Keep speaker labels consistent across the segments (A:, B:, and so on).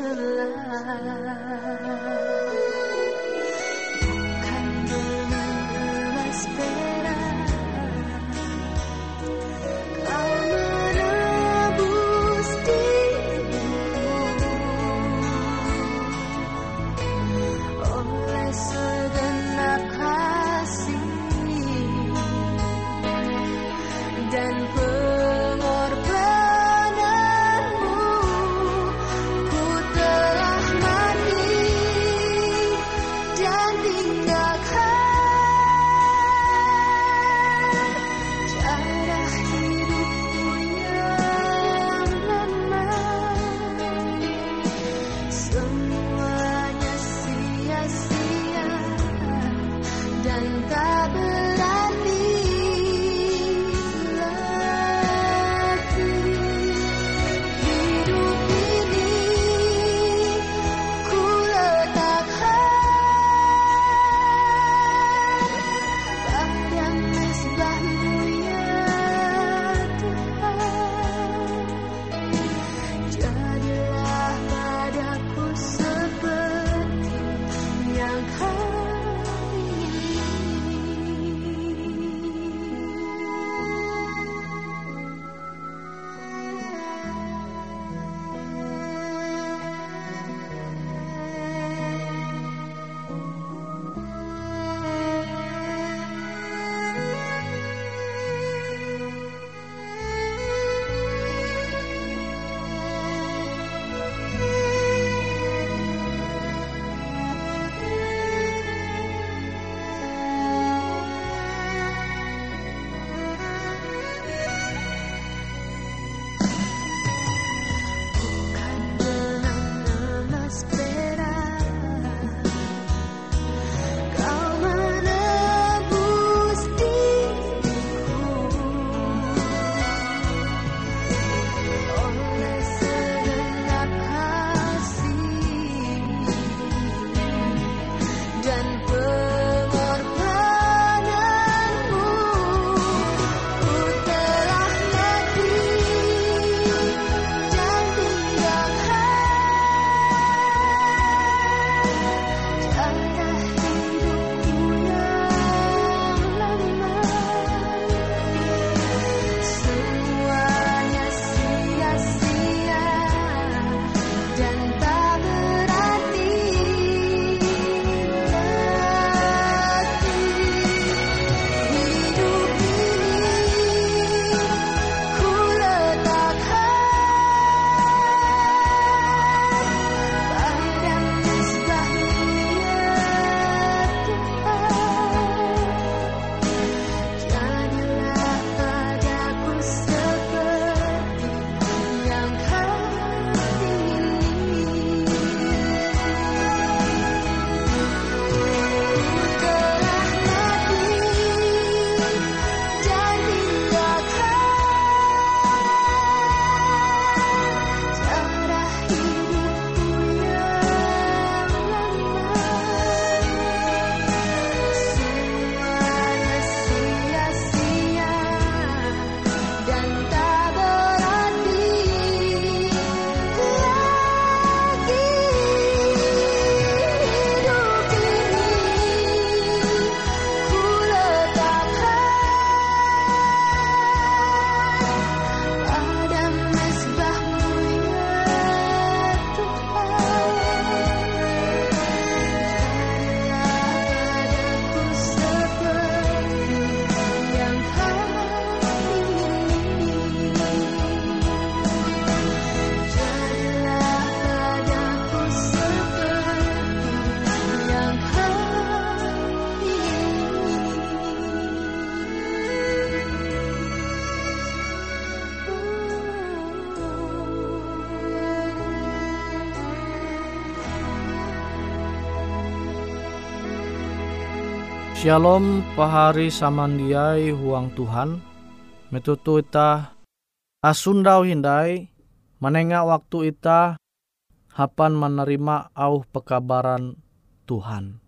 A: Ku telah
B: Shalom pahari samandiai huang Tuhan. Metutu ita asundau hindai menengah waktu ita hapan menerima au pekabaran Tuhan.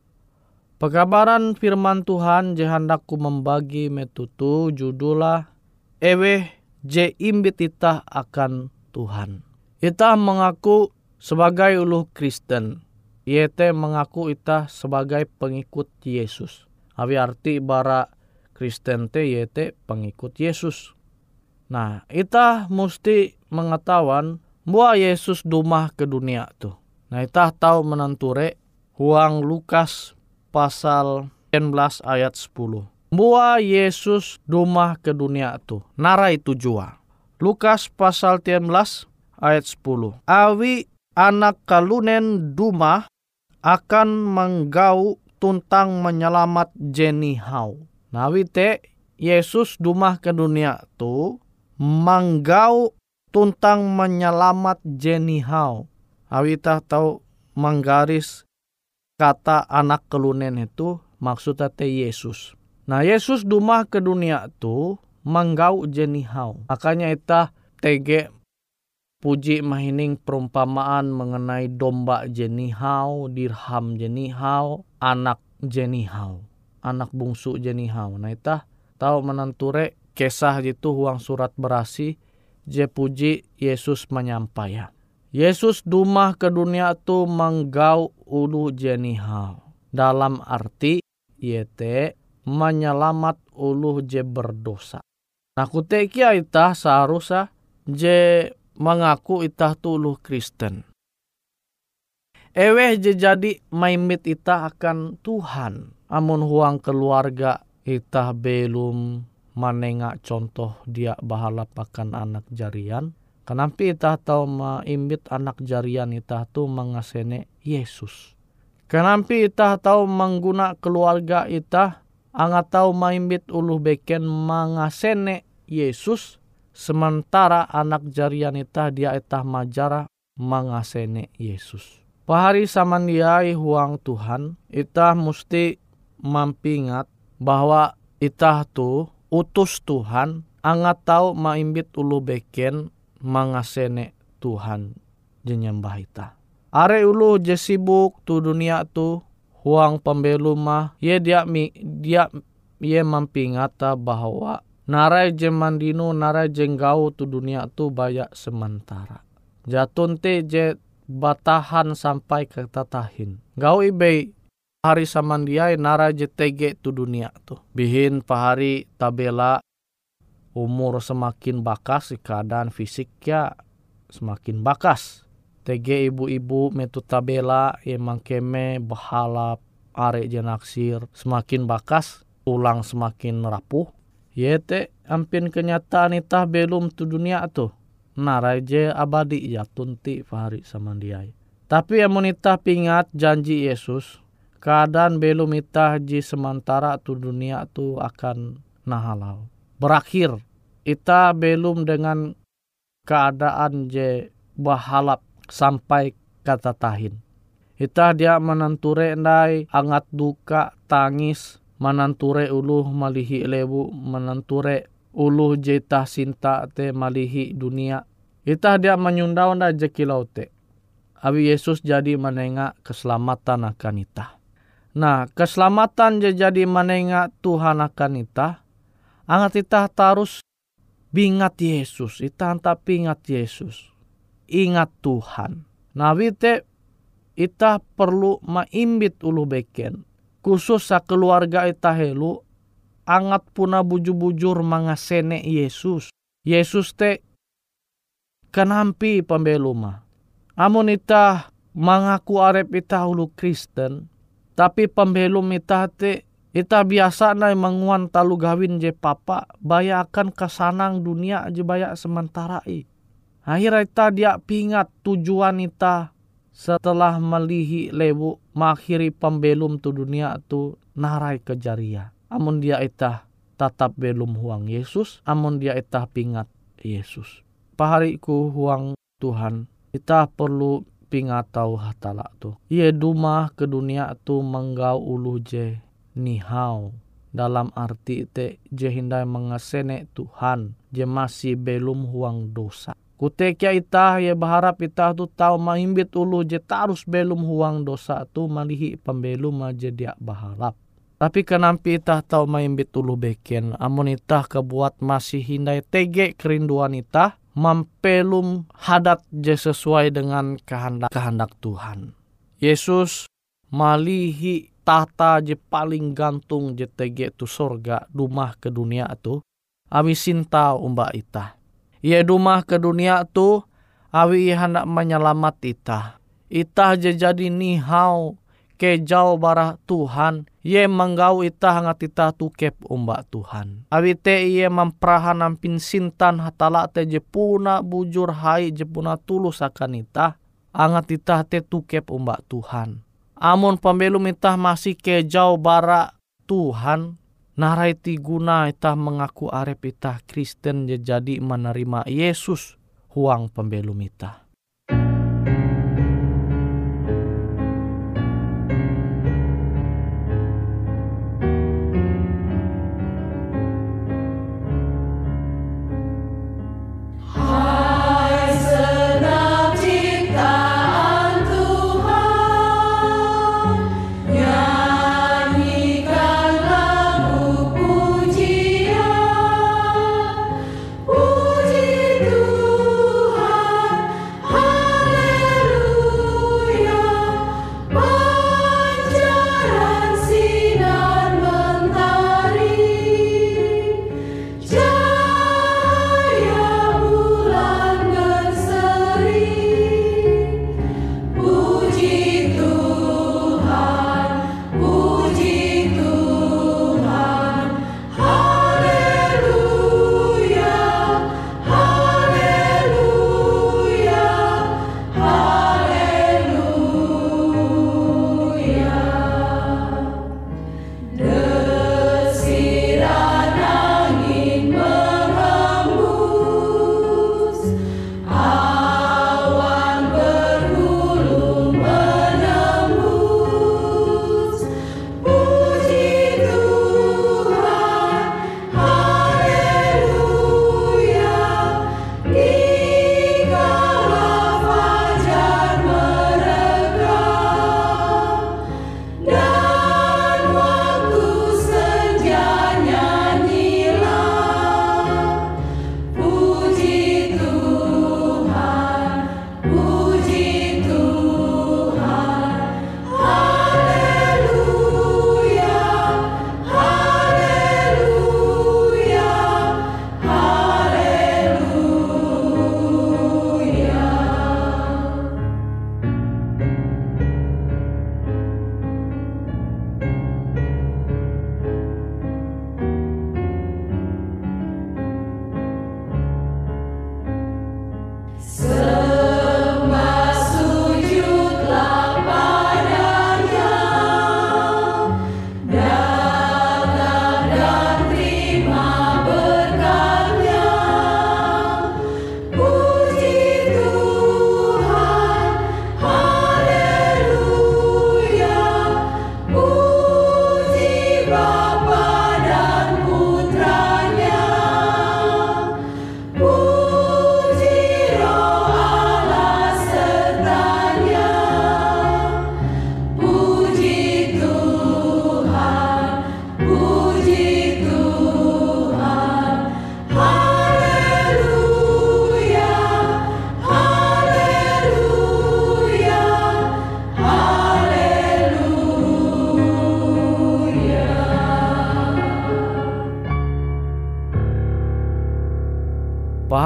B: Pekabaran firman Tuhan jehandaku membagi metutu judulah ewe je imbit ita akan Tuhan. Ita mengaku sebagai ulu Kristen. Yete mengaku ita sebagai pengikut Yesus. Abi arti bara Kristen te yete pengikut Yesus. Nah, ita mesti mengetahuan bahwa Yesus dumah ke dunia tuh. Nah, ita tahu menenture huang Lukas pasal 19 ayat 10. Bahwa Yesus dumah ke dunia tuh. Nara itu jua. Lukas pasal 19 ayat 10. Awi anak kalunen duma akan menggau tuntang menyelamat jeni hau. Nawi te Yesus dumah ke dunia tu menggau tuntang menyelamat jeni hau. Awi tah tahu menggaris kata anak kelunen itu maksudnya te Yesus. Nah Yesus dumah ke dunia tu menggau jeni hau. Makanya itah tege puji mahining perumpamaan mengenai domba jenihau, dirham jenihau, anak jenihau, anak bungsu jenihau. Nah itah tahu menenture kisah itu huang surat berasi je puji Yesus menyampaikan. Yesus dumah ke dunia tu menggau ulu jenihau. Dalam arti yete menyelamat ulu je berdosa. Nah kutekia itah seharusnya je mengaku itah tuluh Kristen. Eweh je jadi maimit itah akan Tuhan. Amun huang keluarga itah belum menengak contoh dia bahala pakan anak jarian. Kenapa itah tahu maimbit anak jarian itah tu mengasene Yesus. Kenapa itah tahu mengguna keluarga itah angat tahu maimbit uluh beken mengasene Yesus Sementara anak jarian itah dia itah majara mengasene Yesus. Pahari samandiai huang Tuhan, itah mesti mampingat bahwa itah tu utus Tuhan angat tahu maimbit ulu beken mengasene Tuhan jenyembah itah. Are ulu je sibuk tu dunia tu huang pembelu mah ye dia mi dia ye mampingata bahwa narai je mandino narai je gau tu dunia tu bayak sementara. Jatun te je batahan sampai ke tatahin. Gau ibe hari samandiai narai je tege tu dunia tu. Bihin pahari tabela umur semakin bakas keadaan fisiknya semakin bakas. Tege ibu-ibu metu tabela emang keme bahalap are jenaksir semakin bakas ulang semakin rapuh Yete ampin kenyataan itah belum tu dunia tu. Naraje abadi ya tunti fahari sama dia. Tapi amun itah pingat janji Yesus, keadaan belum itah ji sementara tu dunia tu akan nahalau. Berakhir, itah belum dengan keadaan je bahalap sampai kata tahin. Itah dia menenture ndai angat duka tangis mananture uluh malihi lebu mananture uluh jeta sinta te malihi dunia. Ita dia menyundau na jekilau te. Abi Yesus jadi menengah keselamatan akan ita nah keselamatan je jadi menengah Tuhan akan ita angat ita tarus bingat Yesus ita anta pingat Yesus ingat Tuhan. Nah te ita perlu maimbit ulu beken khusus sa keluarga ita helu angat puna bujur-bujur mangasene Yesus. Yesus te kenampi pembelu mah. Amun ita mengaku arep ita hulu Kristen, tapi pembelum ita te ita biasa na menguan talu gawin je papa bayakan kesanang dunia je bayak sementara i. Akhirnya ita dia pingat tujuan ita setelah melihi lebu makhiri pembelum tu dunia tu narai kejaria. Amun dia itah tatap belum huang Yesus, amun dia itah pingat Yesus. Pahariku huang Tuhan, kita perlu pingat tahu hatala tu. Ia duma ke dunia tu menggau ulu je
A: nihau dalam arti te je hindai mengasene Tuhan je masih belum huang dosa. Kutekia ita ya berharap ita tu tahu mahimbit ulu je tarus belum huang dosa tu malihi pembelum aja dia berharap. Tapi kenampi ita tahu mahimbit ulu beken, amun ita kebuat masih hindai tege kerinduan ita, mampelum hadat je sesuai dengan kehendak kehendak Tuhan. Yesus malihi tata je paling gantung je tege tu sorga rumah ke dunia tu awi sinta umba ita. Ia rumah ke dunia tu awi hendak menyelamat ita. Ita je jadi nihau ke jauh barah Tuhan. Ye menggau ita hangat ita kep umba Tuhan. Awi te ia memperahan ampin sintan hatala te je puna bujur hai je puna tulus akan ita. Angat ita te kep umba Tuhan Amun pembelum itah masih kejauh bara Tuhan, narai guna itah mengaku arep itah Kristen jadi menerima Yesus huang pembelum itah.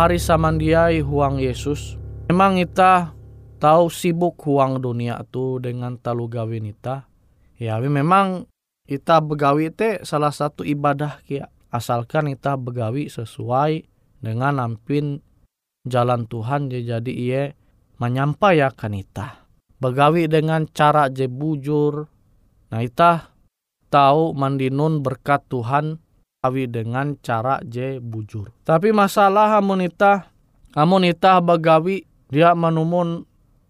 A: Pahari samandiai huang Yesus. Memang kita tahu sibuk huang dunia tu dengan talu gawin kita. Ya, memang kita begawi te salah satu ibadah kia. Asalkan kita begawi sesuai dengan nampin jalan Tuhan jadi ia menyampaikan kita. Begawi dengan cara je bujur. Nah kita tahu mandinun berkat Tuhan awi dengan cara je bujur. Tapi masalah amunita, amunita bagawi dia menumun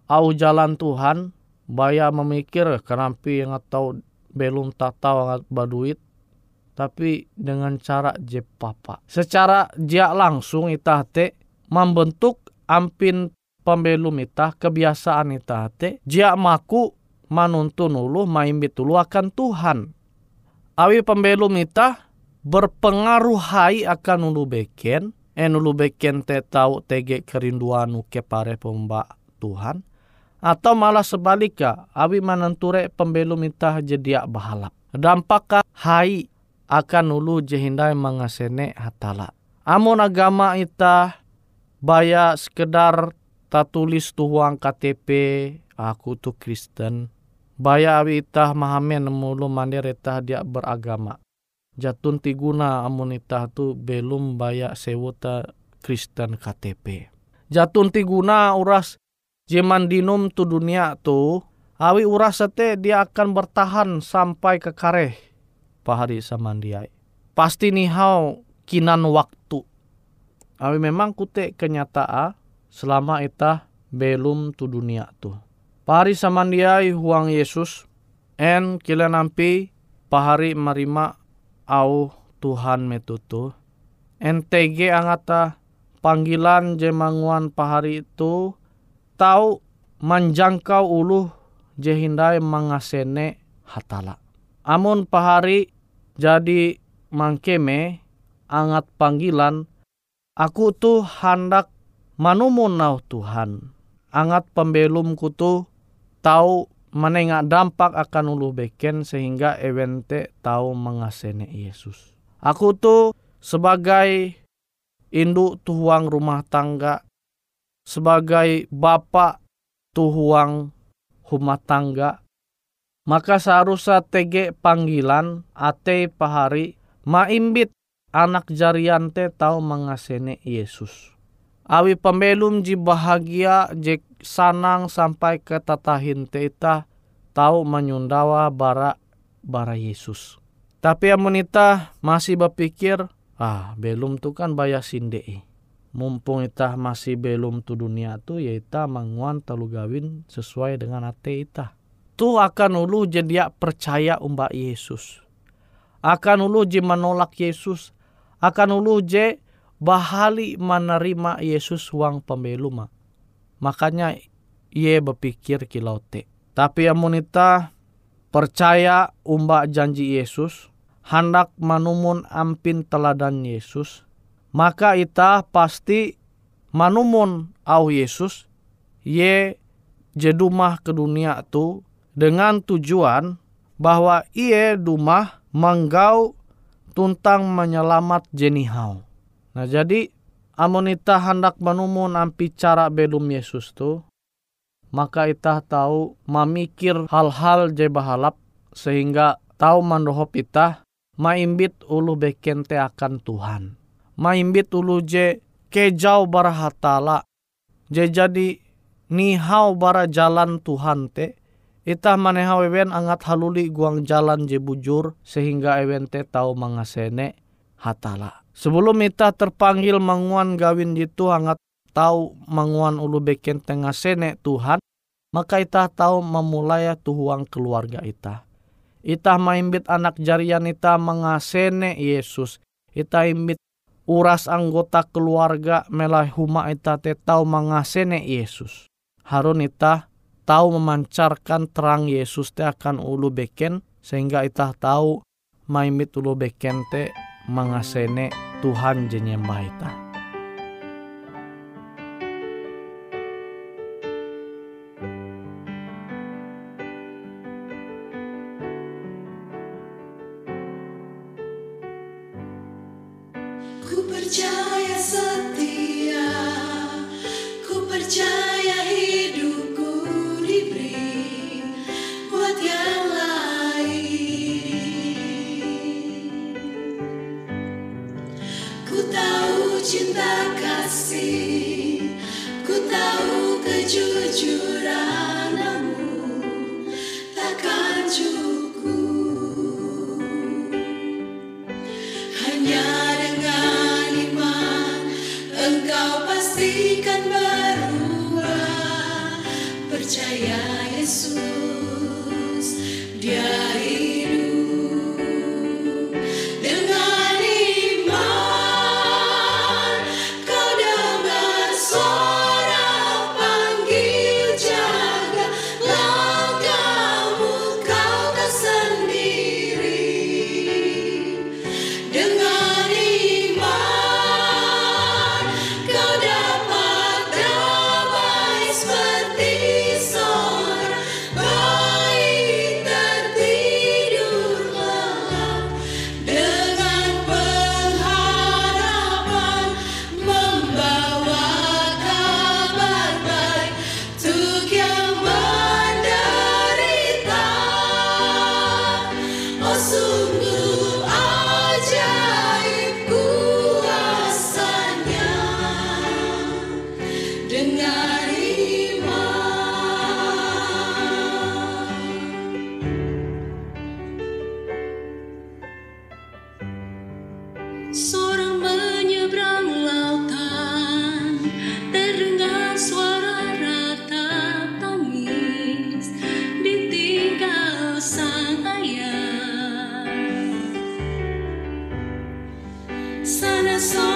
A: au jalan Tuhan, baya memikir kenampi yang atau
B: belum tak tahu baduit tapi dengan cara je papa. Secara dia langsung itah te membentuk ampin pembelum itah kebiasaan itah te dia maku manuntun ulu maimbit ulu akan Tuhan. Awi pembelum itah berpengaruh hai akan ulu beken en ulu beken te tahu tege kerinduan ke pare pemba Tuhan atau malah sebaliknya awi manenture pembelum itah jedia bahalap. Dampakah hai akan ulu jehindai mengasene hatala. Amun agama ita baya sekedar tulis tuhuang KTP aku tuh Kristen. Baya awi itah mahamen mulu mandir itah dia beragama. Jatun tiguna amun itah tu belum baya sewota Kristen KTP. Jatun tiguna uras jeman dinum tu dunia tu awi uras sete dia akan bertahan sampai ke kareh pahari samandiai. Pasti nihau kinan waktu. Awi memang kute kenyataan selama ita belum tu dunia tu. Pahari samandiai huang Yesus en kila nampi pahari marima au Tuhan metutu. NTG angata panggilan jemanguan pahari itu tahu menjangkau ulu jehindai mangasene hatala. Amun pahari jadi mangkeme angat panggilan aku tu hendak manumun nau Tuhan. Angat pembelum kutu tahu menengah dampak akan ulu beken sehingga evente tahu mengasene Yesus. Aku tu sebagai induk tuhuang rumah tangga, sebagai bapak tuhuang rumah tangga, maka seharusnya tege panggilan ate pahari maimbit anak jarian te tau mengasene Yesus. Awi pembelum ji bahagia je sanang sampai ke tatahin te ita tau menyundawa bara bara Yesus. Tapi amunita masih berpikir, ah belum tu kan bayar sindei. Mumpung ita masih belum tu dunia tu ya ita manguan telu gawin sesuai dengan ate ita tu akan ulu jadi percaya umba Yesus. Akan ulu je menolak Yesus. Akan ulu je bahali menerima Yesus uang pembeluma. Makanya ia berpikir kilaute. Tapi amunita percaya umba janji Yesus, hendak manumun ampin teladan Yesus, maka ita pasti manumun au Yesus, ye jedumah ke dunia tu dengan tujuan bahwa ia dumah menggau tuntang menyelamat jenihau. Nah jadi amonita hendak menumun ampi cara belum Yesus tu, maka ita tahu memikir hal-hal je bahalap sehingga tahu mandohop ita maimbit ulu bekente akan Tuhan. Maimbit ulu je kejau barahatala. Je jadi nihau bara jalan Tuhan te Ita maneha wewen angat haluli guang jalan je bujur sehingga ewen te tahu mangasene hatala. Sebelum ita terpanggil manguan gawin jitu angat tahu manguan ulu beken tengah sene Tuhan, maka ita tahu memulai tuhuang keluarga ita. Ita maimbit anak jarian ita mengasene Yesus. Ita imbit uras anggota keluarga melai huma ita te tahu mengasene Yesus. Harun ita tahu memancarkan terang Yesus te akan ulu beken sehingga itah tahu maimit ulu beken te mengasene Tuhan jenyembah itah.
A: Cinta kasih, ku tahu kejujuran namun takkan cukup. Hanya dengan iman engkau pastikan berubah Percaya Yesus Sana song.